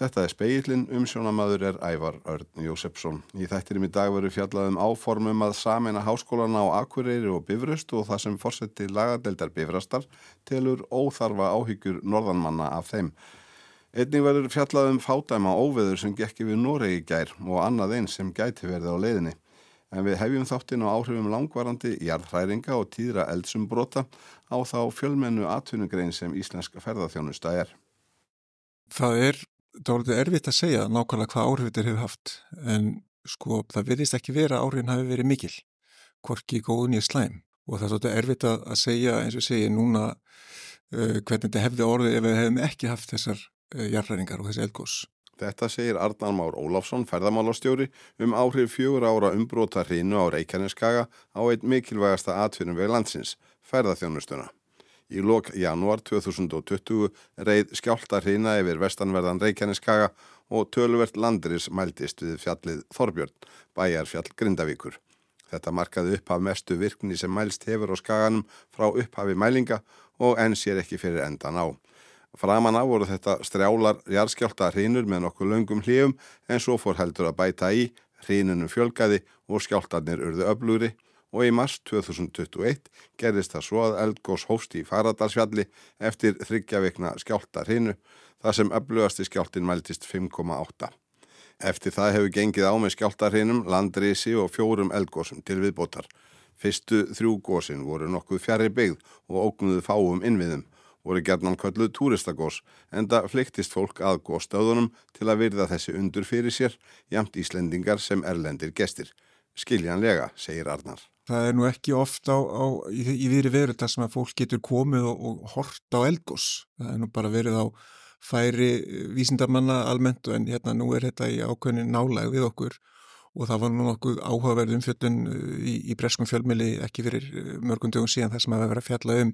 Þetta er speillin, umsjónamaður er Ævar Örn Jósefsson. Í þættirum í dag veru fjallaðum áformum að samena háskólana á Akureyri og Bifröst og það sem fórseti lagadeldar Bifrastar telur óþarfa áhyggjur norðanmanna af þeim. Einning verður fjallaðum fádæma óveður sem gekk yfir Noregi gær og annað eins sem gæti verði á leiðinni. En við hefjum þáttinn á áhrifum langvarandi jarðhræringa og tíðra eldsumbrota á þá fjölmennu atvinnugrein sem íslenska ferðarþjónusta er. Það er dálítið erfitt að segja nákvæmlega hvað áhrif þetta hefur haft en sko það verðist ekki vera áhrifin hafi verið mikil hvorki góðun í slæm og það er svolítið erfitt að segja eins og segja núna uh, hvernig þetta hefði orðið ef við hefum ekki haft þessar uh, jarðræringar og þessi eldgós. Þetta segir Arnar Már Ólafsson, ferðamálastjóri, um áhrif fjögur ára umbróta hrínu á Reykjaneskaga á einn mikilvægasta atvinnum við landsins, ferðarþjónustuna. Í lok janúar 2020 reið skjálta hrína yfir vestanverðan Reykjaneskaga og töluvert landris mæltist við fjallið Þorbjörn, bæjarfjall Grindavíkur. Þetta markaði upphaf mestu virkni sem mælst hefur á skaganum frá upphafi mælinga og enn sér ekki fyrir endan á. Framan á voru þetta strjálar jarðskjálta hrínur með nokkuð löngum hlíum en svo fór heldur að bæta í, hrínunum fjölgaði og skjáltarnir urðu öflugri og í mars 2021 gerðist það svo að eldgós hósti í Faradalsfjalli eftir þryggjaveikna skjálta hreinu þar sem öflugasti skjáltin mæltist 5,8. Eftir það hefur gengið á með skjálta hreinum, landrisi og fjórum eldgósum til viðbótar. Fyrstu þrjú gósin voru nokkuð fjari byggð og ógnuðu fáum innviðum voru gerðnan kölluð túristagós en það flyktist fólk að góstöðunum til að virða þessi undur fyrir sér jamt Íslendingar sem erlendir gestir. Skiljanlega, segir Arnar það er nú ekki ofta í, í viðri veru þar sem að fólk getur komið og, og hort á eldgós. Það er nú bara verið á færi vísindarmanna almennt en hérna nú er þetta í ákveðin nálag við okkur og það var nú nokkuð áhugaverð umfjöldun uh, í, í breskum fjölmili ekki fyrir uh, mörgum dögum síðan þar sem að vera að fjalla um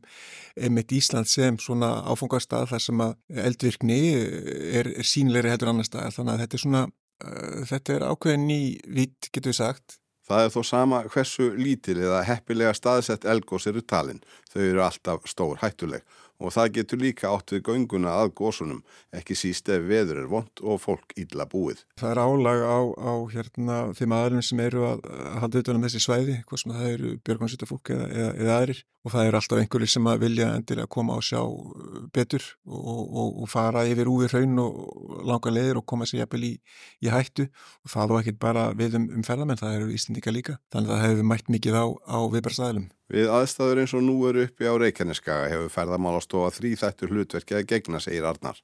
emitt Ísland sem svona áfangastað þar sem að eldvirkni er, er sínleiri heldur annar stað þannig að þetta er svona, uh, þetta er ákveðin í vitt getur við sagt Það er þó sama hversu lítil eða heppilega staðsett elgós eru talin. Þau eru alltaf stór hættuleg og það getur líka átt við gönguna að gósunum, ekki síst ef veður er vond og fólk ídla búið. Það er álag á, á hérna, þeim aðlum sem eru að halda utan um þessi svæði, hvað sem það eru björgvansvita fólk eða, eða, eða aðrir og það eru alltaf einhverju sem að vilja endilega koma á sjá uh, betur og, og, og fara yfir úr hraun og langa leðir og koma sér jæfnvel í, í hættu og það er ekki bara við um, um ferðamenn, það eru Íslindika líka, þannig að það hefur mætt mikið á, á viðbærsæðilum. Við aðstæður eins og nú eru uppi á Reykjaneskaga hefur ferðamálastofa þrý þættur hlutverkið að gegna, segir Arnar.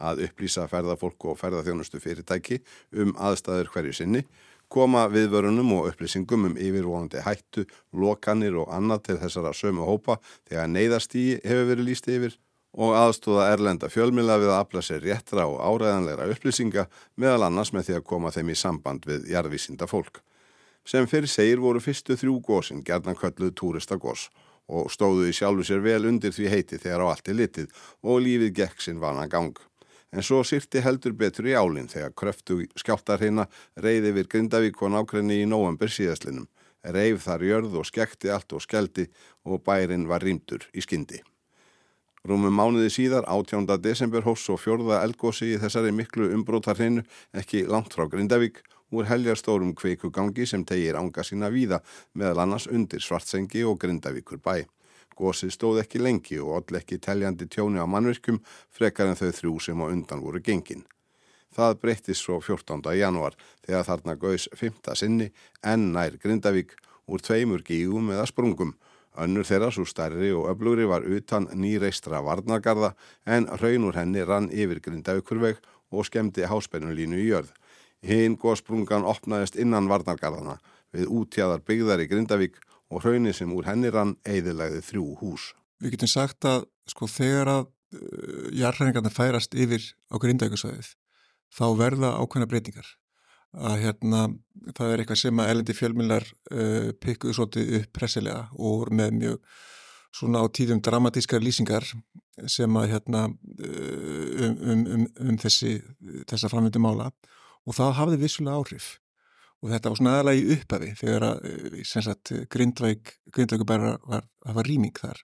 Að upplýsa ferðafólk og ferðarþjónustu fyrirtæki um aðstæður hverju sinni, koma viðvörunum og upplýsingum um yfirvonandi hættu, lokanir og annað til þessara sömu hópa þegar neyðastígi hefur verið líst yfir og aðstóða erlenda fjölmila við að afla sér réttra og áræðanleira upplýsinga meðal annars með því að koma þeim í samband við jarðvísinda fólk sem fyrir segir voru fyrstu þrjú gósin gerðan kölluð túristagós og stóðu í sjálfu sér vel undir því heiti þegar á allt er litið og lífið gekk sinn vana gang. En svo sýrti heldur betur í álinn þegar kröftu skjáltarhina reyði við Grindavík og nákrenni í nóambur síðaslinum. Reif þar jörð og skekti allt og skeldi og bærin var rýmdur í skyndi. Rúmum mánuði síðar, 18. desember hós og fjörða eldgósi í þessari miklu umbrótarhinu ekki langt frá Grindavík úr heljarstórum kveikugangi sem tegir ánga sína víða meðal annars undir Svartsengi og Grindavíkur bæ. Gósið stóð ekki lengi og all ekki teljandi tjóni á mannverkum frekar en þau þrjú sem á undan voru gengin. Það breyttist svo 14. januar þegar þarna gauðs 5. sinni enn nær Grindavík úr tveimur gígum eða sprungum. Önnur þeirra svo stærri og öflugri var utan nýreistra varnagarða en raunur henni rann yfir Grindavíkurveg og skemmti háspennulínu í jörð. Hinn góðsprungan opnaðist innan varnargarðana við útjæðar byggðar í Grindavík og hraunni sem úr henni rann eiðilegði þrjú hús. Við getum sagt að sko þegar að uh, jarðhæringarna færast yfir á Grindavíkusvæðið þá verða ákveðna breytingar. Að hérna það er eitthvað sem að elendi fjölmjölar uh, pikkuðu svolítið upp pressilega og með mjög svona á tíðum dramatískar lýsingar sem að hérna uh, um, um, um, um þessi, þessa framvindu mála og það hafði vissulega áhrif. Og þetta var svona aðalega í upphafi þegar að eh, Grindvæk Grindvæku bara var, var rýming þar.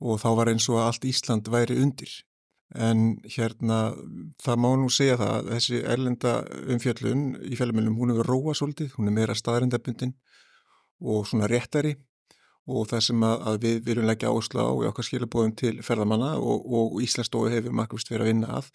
Og þá var eins og að allt Ísland væri undir. En hérna, það má nú segja það að þessi erlenda umfjöllun í fjölumilum, hún hefur róa svolítið, hún er meira staðrindabundin og svona réttari. Og það sem að, að við viljum leggja áherslu á í okkar skilabóðum til ferðamanna og, og Íslandsdói hefur markvist verið að vinna að.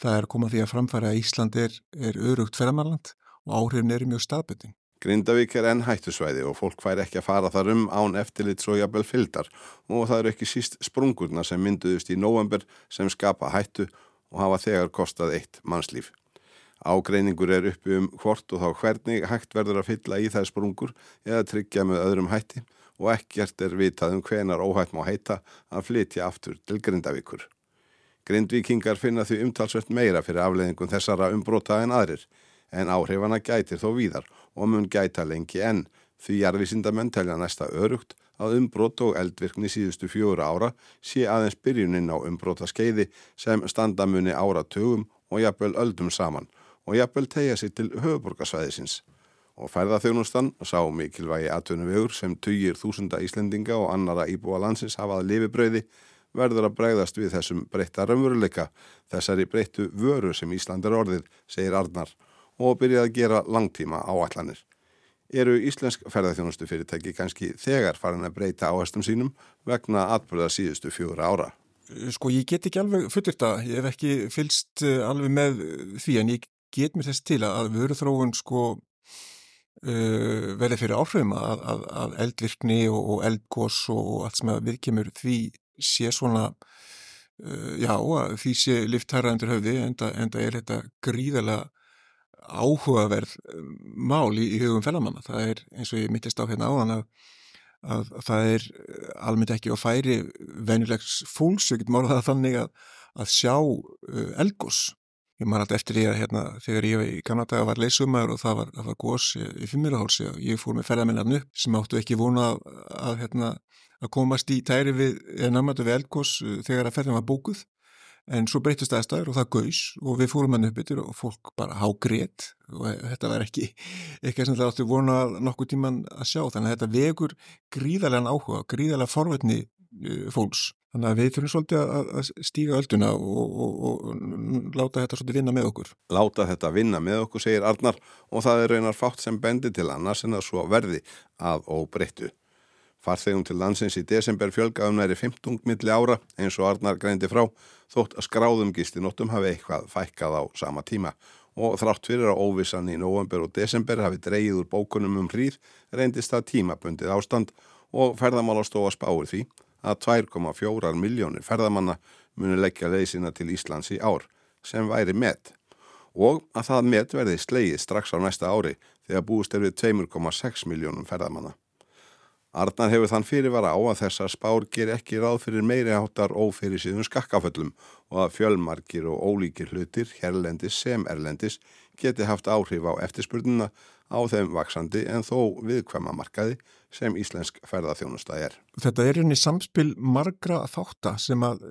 Það er komað því að framfæra að Ísland er, er örugt ferðamannland og áhrifin er mjög staðbundin. Grindavík er enn hættusvæði og fólk fær ekki að fara þar um án eftirlit svo jafnvel fyldar og það eru ekki síst sprungurna sem mynduðust í november sem skapa hættu og hafa þegar kostað eitt mannslíf. Ágreiningur er uppi um hvort og þá hvernig hægt verður að fylla í þær sprungur eða tryggja með öðrum hætti og ekkert er vitað um hvenar óhætt má heita að flytja aftur til Grindavíkur. Grindvíkingar finna því umtalsvert meira fyrir afleðingum þessara umbróta en aðrir en áhrifana gætir þó víðar og mun gæta lengi enn því jarðvísindamenn telja næsta örugt að umbrót og eldvirkni síðustu fjóra ára sé aðeins byrjunin á umbróta skeiði sem standamunni áratugum og jafnvel öldum saman og jafnvel tegja sér til höfuborgarsvæðisins. Og ferðarþjónustan sá mikilvægi atvinnuvegur sem tugir þúsunda Íslendinga og annara íbúa landsins hafað lifibröði verður að bregðast við þessum breytta raunveruleika, þessari breyttu vöru sem Ísland er orðið, segir Arnar og byrjaði að gera langtíma áallanir. Eru íslensk ferðarþjónustu fyrirtæki kannski þegar farin að breyta áherstum sínum vegna atbyrða síðustu fjóra ára? Sko ég get ekki alveg fullir það, ég hef ekki fylst eh, alveg með því en ég get mér þess til að vöruþróun sko uh, verði fyrir áhrifum að, að, að eldvirkni og, og eldgós og allt sem við kemur því sé svona uh, já, því sé lifthæra undir höfði en það er þetta gríðarlega áhugaverð um, mál í, í hugum felamanna. Það er eins og ég mittist á hérna áðan að, að, að það er uh, almennt ekki á færi venjulegs fólks, við getum orðað þannig að, að sjá uh, elgós. Ég maður alltaf eftir því að hérna, þegar ég var í Kanada var leysumæður og það var, var gós í fimmirahálsi og ég fór með ferðarmennarnu sem áttu ekki vona að, hérna, að komast í tæri við, námatu við elgós uh, þegar að ferðin var bókuð. En svo breytist aðstæður og það gaus og við fórum hann upp yfir og fólk bara hágrét og þetta var ekki eitthvað sem það áttu vona nokkuð tíman að sjá. Þannig að þetta vegur gríðarlegan áhuga, gríðarlega forvetni uh, fólks þannig að við þurfum svolítið að stíga ölduna og, og, og láta þetta svolítið vinna með okkur. Láta þetta vinna með okkur segir Arnar og það er reynar fátt sem bendi til annars en að svo verði að óbreyttu. Farþegum til landsins í desember fjölgaðum næri 15 milli ára eins og Arnar greindi frá þótt að skráðum gistinóttum hafi eitthvað fækkað á sama tíma og þrátt fyrir að óvissan í november og desember hafi dreyið úr bókunum um hríð reyndist það tímabundið ástand og ferðamálastofa spáir því að 2,4 miljónir ferðamanna muni leggja leysina til Íslands í ár sem væri met og að það met verði slegið strax á næsta ári þegar búist er við 2,6 miljónum ferðamanna. Arnar hefur þann fyrirvara á að þessar spár ger ekki ráð fyrir meiri áttar ófyrir síðan skakkaföllum og að fjölmarkir og ólíkir hlutir, herlendis sem erlendis, geti haft áhrif á eftirspurnuna á þeim vaksandi en þó viðkvæma markaði sem íslensk ferðarþjónusta er. Þetta er einni samspil margra þáttar sem að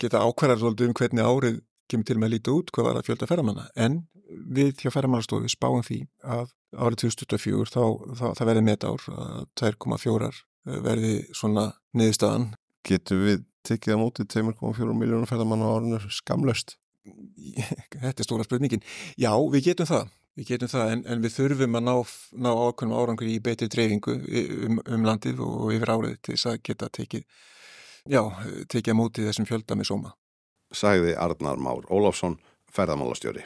geta ákvarðar svolítið um hvernig árið kemur til með að líta út hvað var að fjölda ferðamanna en við hjá ferðamannastofu spáum því að árið 2024 þá, þá það verði metár að 2,4 eh, verði svona niðurstaðan. Getur við tekið á móti 2,4 miljónum ferðamanna á árinu skamlöst? Þetta er stóra spurningin. Já, við getum það. Við getum það en, en við þurfum að ná, ná ákveðnum árangur í betri dreifingu um, um landið og yfir árið til þess að geta tekið, já, tekið á móti þessum fjölda með sóma. Sæði Arnar Már Ólafsson, ferðamálastjóri.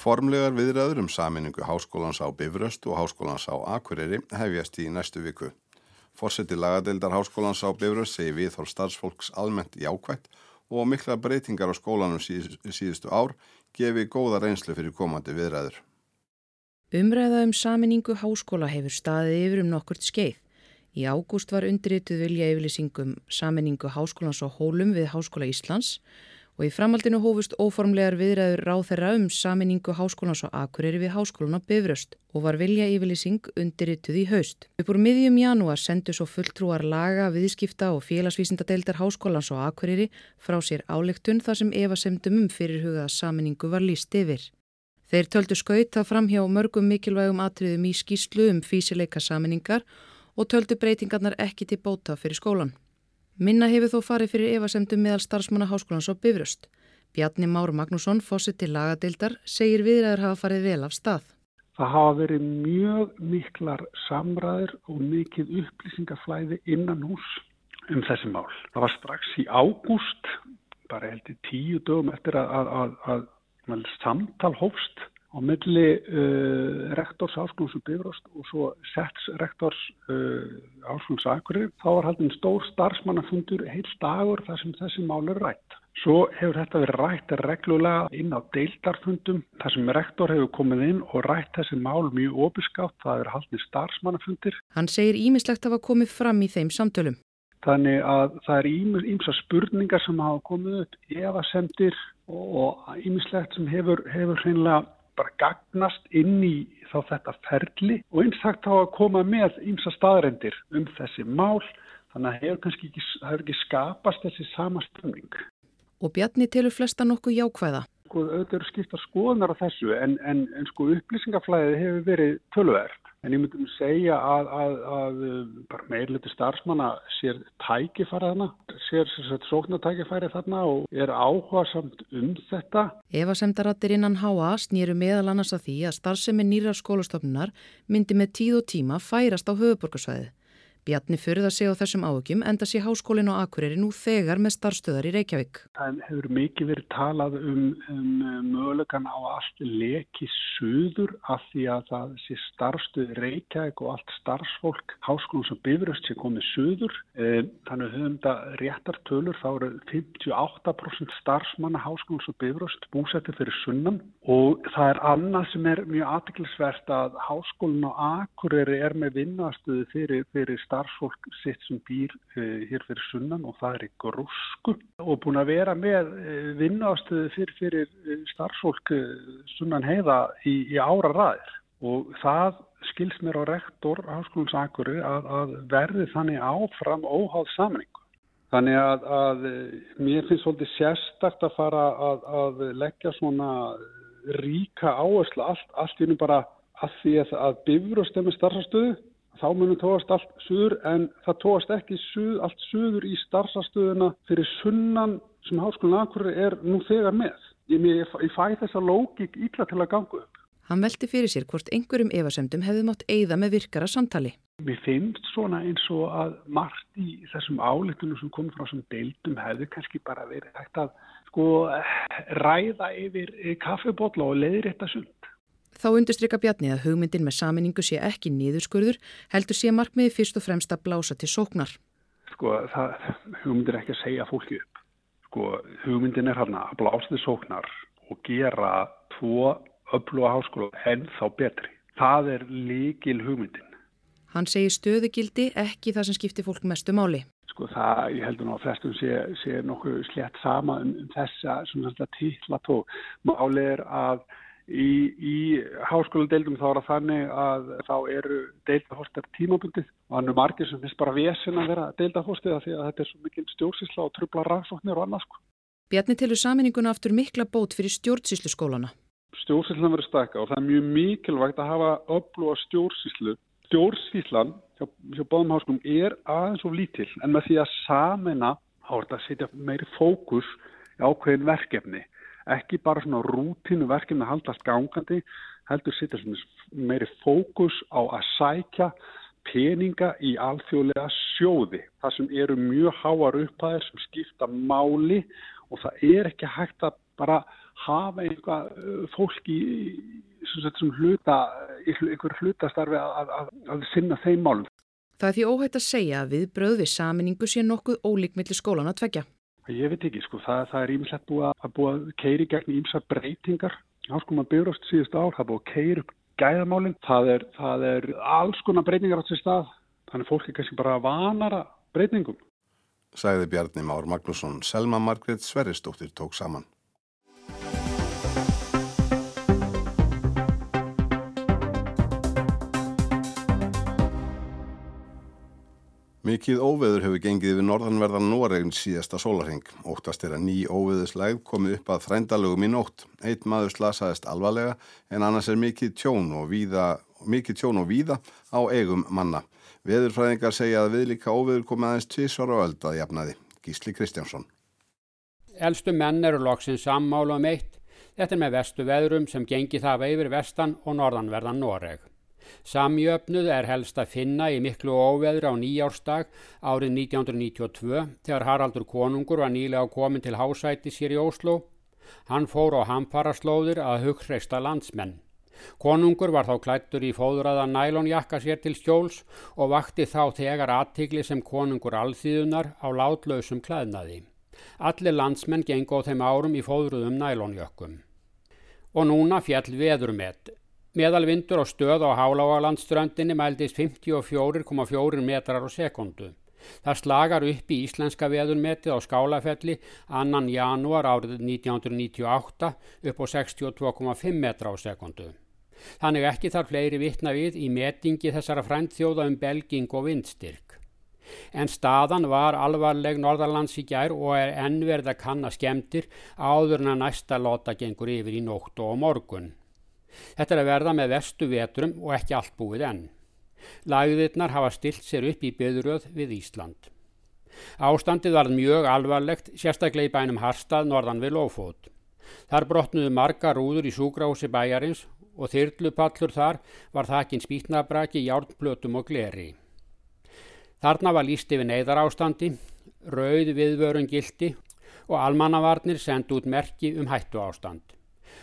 Formlegar viðræður um saminningu Háskólans á Bifröst og Háskólans á Akureyri hefjast í næstu viku. Fórseti lagadeildar Háskólans á Bifröst segi við þól starfsfólks almennt jákvægt og mikla breytingar á skólanum síð, síðustu ár gefi góða reynslu fyrir komandi viðræður. Umræða um saminningu háskóla hefur staðið yfir um nokkurt skeið. Í ágúst var undirrituð vilja yfirlýsingum saminningu Háskólans á Hólum við Háskóla Íslands og í framhaldinu hófust óformlegar viðræður ráð þeirra um saminningu háskólans á Akureyri við háskólan á Bifröst og var vilja yfirlýsing undirrituð í haust. Upp úr miðjum janúar sendu svo fulltrúar laga, viðskipta og félagsvísindadeildar háskólans á Akureyri frá sér álegtun þar sem Eva semdum um fyrirhugað saminningu var líst yfir. Þeir töldu skauta fram hjá mörgum mikilvægum atriðum í skýslu um físileika saminningar og töldu breytingarnar ekki til bóta fyrir skólan. Minna hefur þó farið fyrir evasemdum meðal starfsmanna háskólans á Bifröst. Bjarni Már Magnússon, fósitt til lagadildar, segir viðræður hafa farið vel af stað. Það hafa verið mjög miklar samræður og mikið upplýsingaflæði innan hús um þessi mál. Það var strax í ágúst, bara heldur tíu dögum eftir að, að, að samtal hófst á milli uh, rektors áskólands og bifrost og svo sets rektors uh, áskólands akkurir. Þá var haldin stór starfsmannafundur heil dagur þar sem þessi mál er rætt. Svo hefur þetta verið rætt reglulega inn á deildarfundum þar sem rektor hefur komið inn og rætt þessi mál mjög opiskátt. Það er haldin starfsmannafundir. Hann segir ímislegt að hafa komið fram í þeim samtölum. Þannig að það er ímsa spurningar sem hafa komið upp, evasendir og ímislegt sem hefur, hefur hreinlega bara gagnast inn í þá þetta ferli og einsagt þá að koma með ymsa staðrendir um þessi mál þannig að hefur kannski ekki, hefur ekki skapast þessi sama stömming. Og Bjarni telur flesta nokkuð jákvæða. Sko auðvitað eru skipta skoðunar á þessu en, en, en sko upplýsingaflæðið hefur verið tölverð En ég myndi um segja að, að, að bara meirleiti starfsmanna sér tækifæri þarna, sér sóknartækifæri þarna og er áhuga samt um þetta. Eva semdarattir innan HA snýru meðal annars að því að starfsemi nýra skólastofnunar myndi með tíð og tíma færast á höfuborgarsvæði. Bjarni það segja á þessum áhugjum enda sé háskólin og Akureyri nú þegar með starfstöðar í Reykjavík. Það hefur mikið verið talað um, um mögulegan á allt leki suður af því að það sé starfstöð Reykjavík og allt starfsfólk háskólum sem bifröst sé komið suður. Eh, þannig höfum þetta réttar tölur þá eru 58% starfsmanna háskólum sem bifröst búsettir fyrir sunnan og það er annað sem er mjög aðtiklisvert að háskólin og Akureyri er með vinnastöðu fyrir, fyrir starfsfólk sitt sem býr uh, hér fyrir sunnan og það er í grúsku og búin að vera með uh, vinnaðstöðu fyrir, fyrir eh, starfsfólk sunnan heiða í, í ára ræðir og það skils mér á rektor háskólansakur að, að verði þannig áfram óháð samningu. Þannig að, að mér finnst svolítið sérstakt að fara að, að leggja svona ríka áherslu allt, allt innum bara að því að, bifröst er með starfstöðu þá munum tóast allt suður en það tóast ekki suð, allt suður í starfsastöðuna fyrir sunnan sem háskólinn Akureyri er nú þegar með. Ég, ég, ég fæ þessa lógík ítla til að ganga upp. Hann velti fyrir sér hvort einhverjum evasemdum hefði mátt eigða með virkara samtali. Mér finnst svona eins og að margt í þessum álitunum sem komið frá þessum deildum hefði kannski bara verið hægt að sko ræða yfir kaffebotla og leiðir þetta sund. Þá undirstryka Bjarni að hugmyndin með saminningu sé ekki nýðurskurður, heldur sé markmiði fyrst og fremst að blása til sóknar. Sko, það, hugmyndin er ekki að segja fólki upp. Sko, hugmyndin er hérna að blása til sóknar og gera tvo öfluga háskóla enn þá betri. Það er líkil hugmyndin. Hann segir stöðugildi ekki það sem skiptir fólk mestu máli. Sko, það, ég heldur ná að flestum sé, sé nokkuð slett sama um, um þessa svona títla tó. Málið er að Í, í háskóladeildum þá er það þannig að þá eru deildahostar tímabundið og hann er margir sem finnst bara vesen að vera deildahostið af því að þetta er svo mikil stjórnsísla og trubla rannsóknir og annað sko. Bjarni telur saminninguna aftur mikla bót fyrir stjórnsíslu skólana. Stjórnsíslan verður stakka og það er mjög mikilvægt að hafa öflúa stjórnsíslu. Stjórnsíslan hjá, hjá báðum háskólum er aðeins og lítill en með því að samina að setja meiri fókus ákveðin verkefni ekki bara svona rútinu verkefni að haldast gangandi, heldur sitja meiri fókus á að sækja peninga í alþjóðlega sjóði. Það sem eru mjög háar upphæðir sem skipta máli og það er ekki hægt að bara hafa einhvað uh, fólk í sem hluta, einhver hlutastarfi að, að, að sinna þeim málum. Það er því óhægt að segja að við bröð við saminningu sé nokkuð ólíkmiðli skólan að tvekja. Ég veit ekki, sko, það, það er ímislegt búið að, búið að keiri gegn ímsa breytingar. Háskóma byrjast síðust ár, það búið að keiri gæðamálinn. Það er, það er alls konar breytingar á þessi stað, þannig fólk er kannski bara vanara breytingum. Sæði Bjarni Már Magnússon, Selma Margret Sverristóttir tók saman. Mikið óveður hefur gengið við norðanverðan Noregn síðasta sólarhing. Óttast er að ný óveðuslæð komið upp að þrændalögum í nótt. Eitt maður slasaðist alvarlega en annars er mikið tjón og víða, mikið tjón og víða á eigum manna. Veðurfræðingar segja að viðlíka óveður komið aðeins tvísvar á öld að jafnaði. Gísli Kristjánsson. Elstu menn eru loksins sammála um eitt. Þetta er með vestu veðrum sem gengi það yfir vestan og norðanverðan Noreg. Samjöfnuð er helst að finna í miklu óveður á nýjársdag árið 1992 þegar Haraldur konungur var nýlega komin til hásæti sér í Óslo. Hann fór á hamfaraslóðir að hugreista landsmenn. Konungur var þá klættur í fóðraða nælonjakka sér til skjóls og vakti þá þegar aðtigli sem konungur alþýðunar á látlausum klæðnaði. Allir landsmenn geng á þeim árum í fóðruðum nælonjökkum. Og núna fjall veðurmet. Meðalvindur á stöð á Hálágalandströndinni mældist 54,4 metrar á sekundu. Það slagar upp í íslenska veðunmetið á skálafelli annan janúar árið 1998 upp á 62,5 metra á sekundu. Þannig ekki þarf fleiri vittna við í metingi þessara frændþjóða um belging og vindstyrk. En staðan var alvarleg norðarlands í gær og er ennverð að kanna skemdir áður en að næsta lota gengur yfir í nótt og morgun. Þetta er að verða með vestu vetrum og ekki allt búið enn. Lagðirnar hafa stilt sér upp í byðuröð við Ísland. Ástandið var mjög alvarlegt, sérstaklega í bænum Harstað, norðan við Lófót. Þar brotnuðu marga rúður í súgrási bæjarins og þyrlupallur þar var þakkinn spýtnabraki, járnplötum og gleri. Þarna var líst yfir neyðar ástandi, rauð viðvörun gildi og almannavarnir sendi út merki um hættu ástand.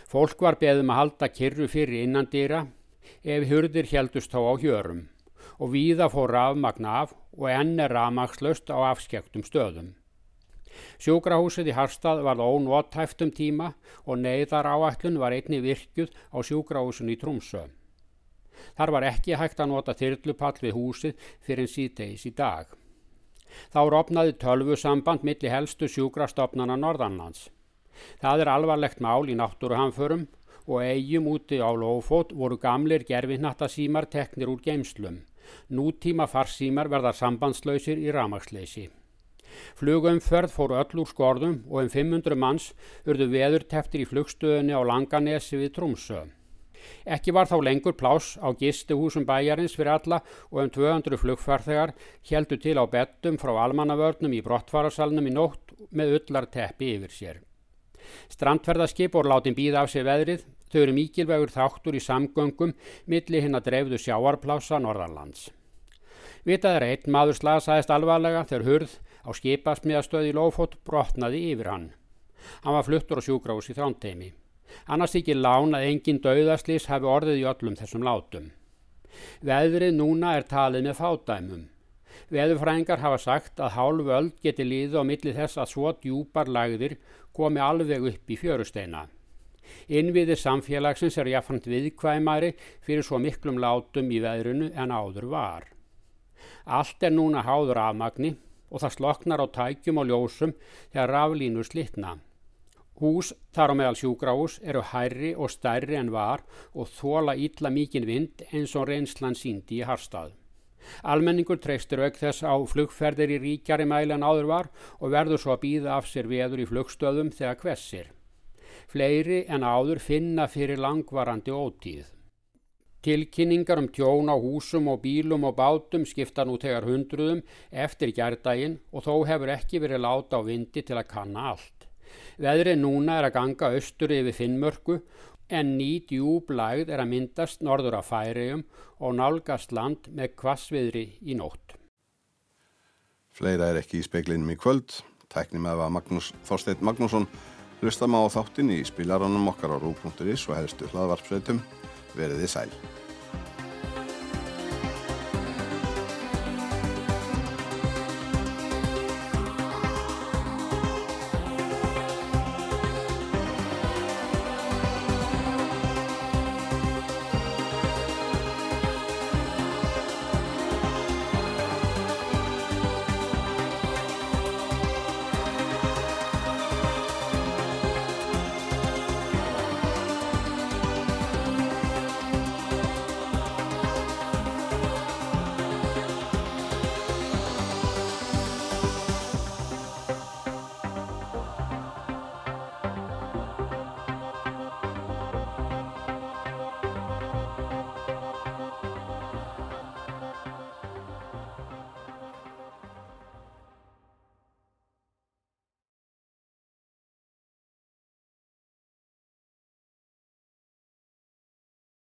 Fólk var beðum að halda kyrru fyrir innandýra ef hurðir heldust þá á hjörum og víða fór rafmagna af og enn er rafmagslöst á afskektum stöðum. Sjúkrahúsið í Harstað var ónóttæftum tíma og neyðar áætlun var einni virkjuð á sjúkrahúsin í Trúmsö. Þar var ekki hægt að nota þyrlupall við húsið fyrir en síðtegis í dag. Þá rofnaði tölvu samband millir helstu sjúkrastofnana Norðanlands. Það er alvarlegt mál í náttúruhamförum og eigum úti á lofót voru gamlir gerfinattasímar teknir úr geimslum. Nútíma farsímar verðar sambandslausir í ramagsleysi. Flugumferð fóru öll úr skorðum og um 500 manns urðu veður teftir í flugstöðunni á Langanesi við Trúmsö. Ekki var þá lengur plás á gistuhúsum bæjarins fyrir alla og um 200 flugfarþegar heldu til á bettum frá almannavörnum í brottfarasalnum í nótt með öllar teppi yfir sér. Strandferðarskip voru látin býða af sig veðrið, þau eru mikilvægur þáttur í samgöngum milli hinn að dreifðu sjáarplása Norðarlands. Vitað er einn maður slasaðist alvarlega þegar hurð á skipasmiðastöði Lófót brotnaði yfir hann. Hann var fluttur á sjúgrás í þrántteimi. Annars ekki lán að engin dauðaslís hafi orðið í öllum þessum látum. Veðrið núna er talið með fádæmum. Veðurfræðingar hafa sagt að hálfu öll geti líðu á milli þess að svo djúpar lagðir komi alveg upp í fjörusteina. Innviðir samfélagsins er jáfnframt viðkvæmari fyrir svo miklum látum í veðrunu en áður var. Allt er núna háður afmagni og það sloknar á tækjum og ljósum þegar raflínur slittna. Hús þar á meðal sjúgráhús eru hærri og stærri en var og þóla ítla mikinn vind eins og reynslan síndi í harstað. Almenningur treystir auk þess á flugferðir í ríkjari mæli en áður var og verður svo að býða af sér veður í flugstöðum þegar hvessir. Fleiri en áður finna fyrir langvarandi ótíð. Tilkynningar um tjón á húsum og bílum og bátum skipta nú tegar hundruðum eftir gærdaginn og þó hefur ekki verið láta á vindi til að kanna allt. Veðrið núna er að ganga austur yfir Finnmörku en ný djúblægð er að myndast norður af færiðum og nálgast land með kvassviðri í nótt. Fleira er ekki í speiklinum í kvöld. Tækni með að Magnús Þorstein Magnússon hlustam á þáttin í spilaranum okkar á rú.is og helstu hlaðvarpsveitum. Verðið sæl.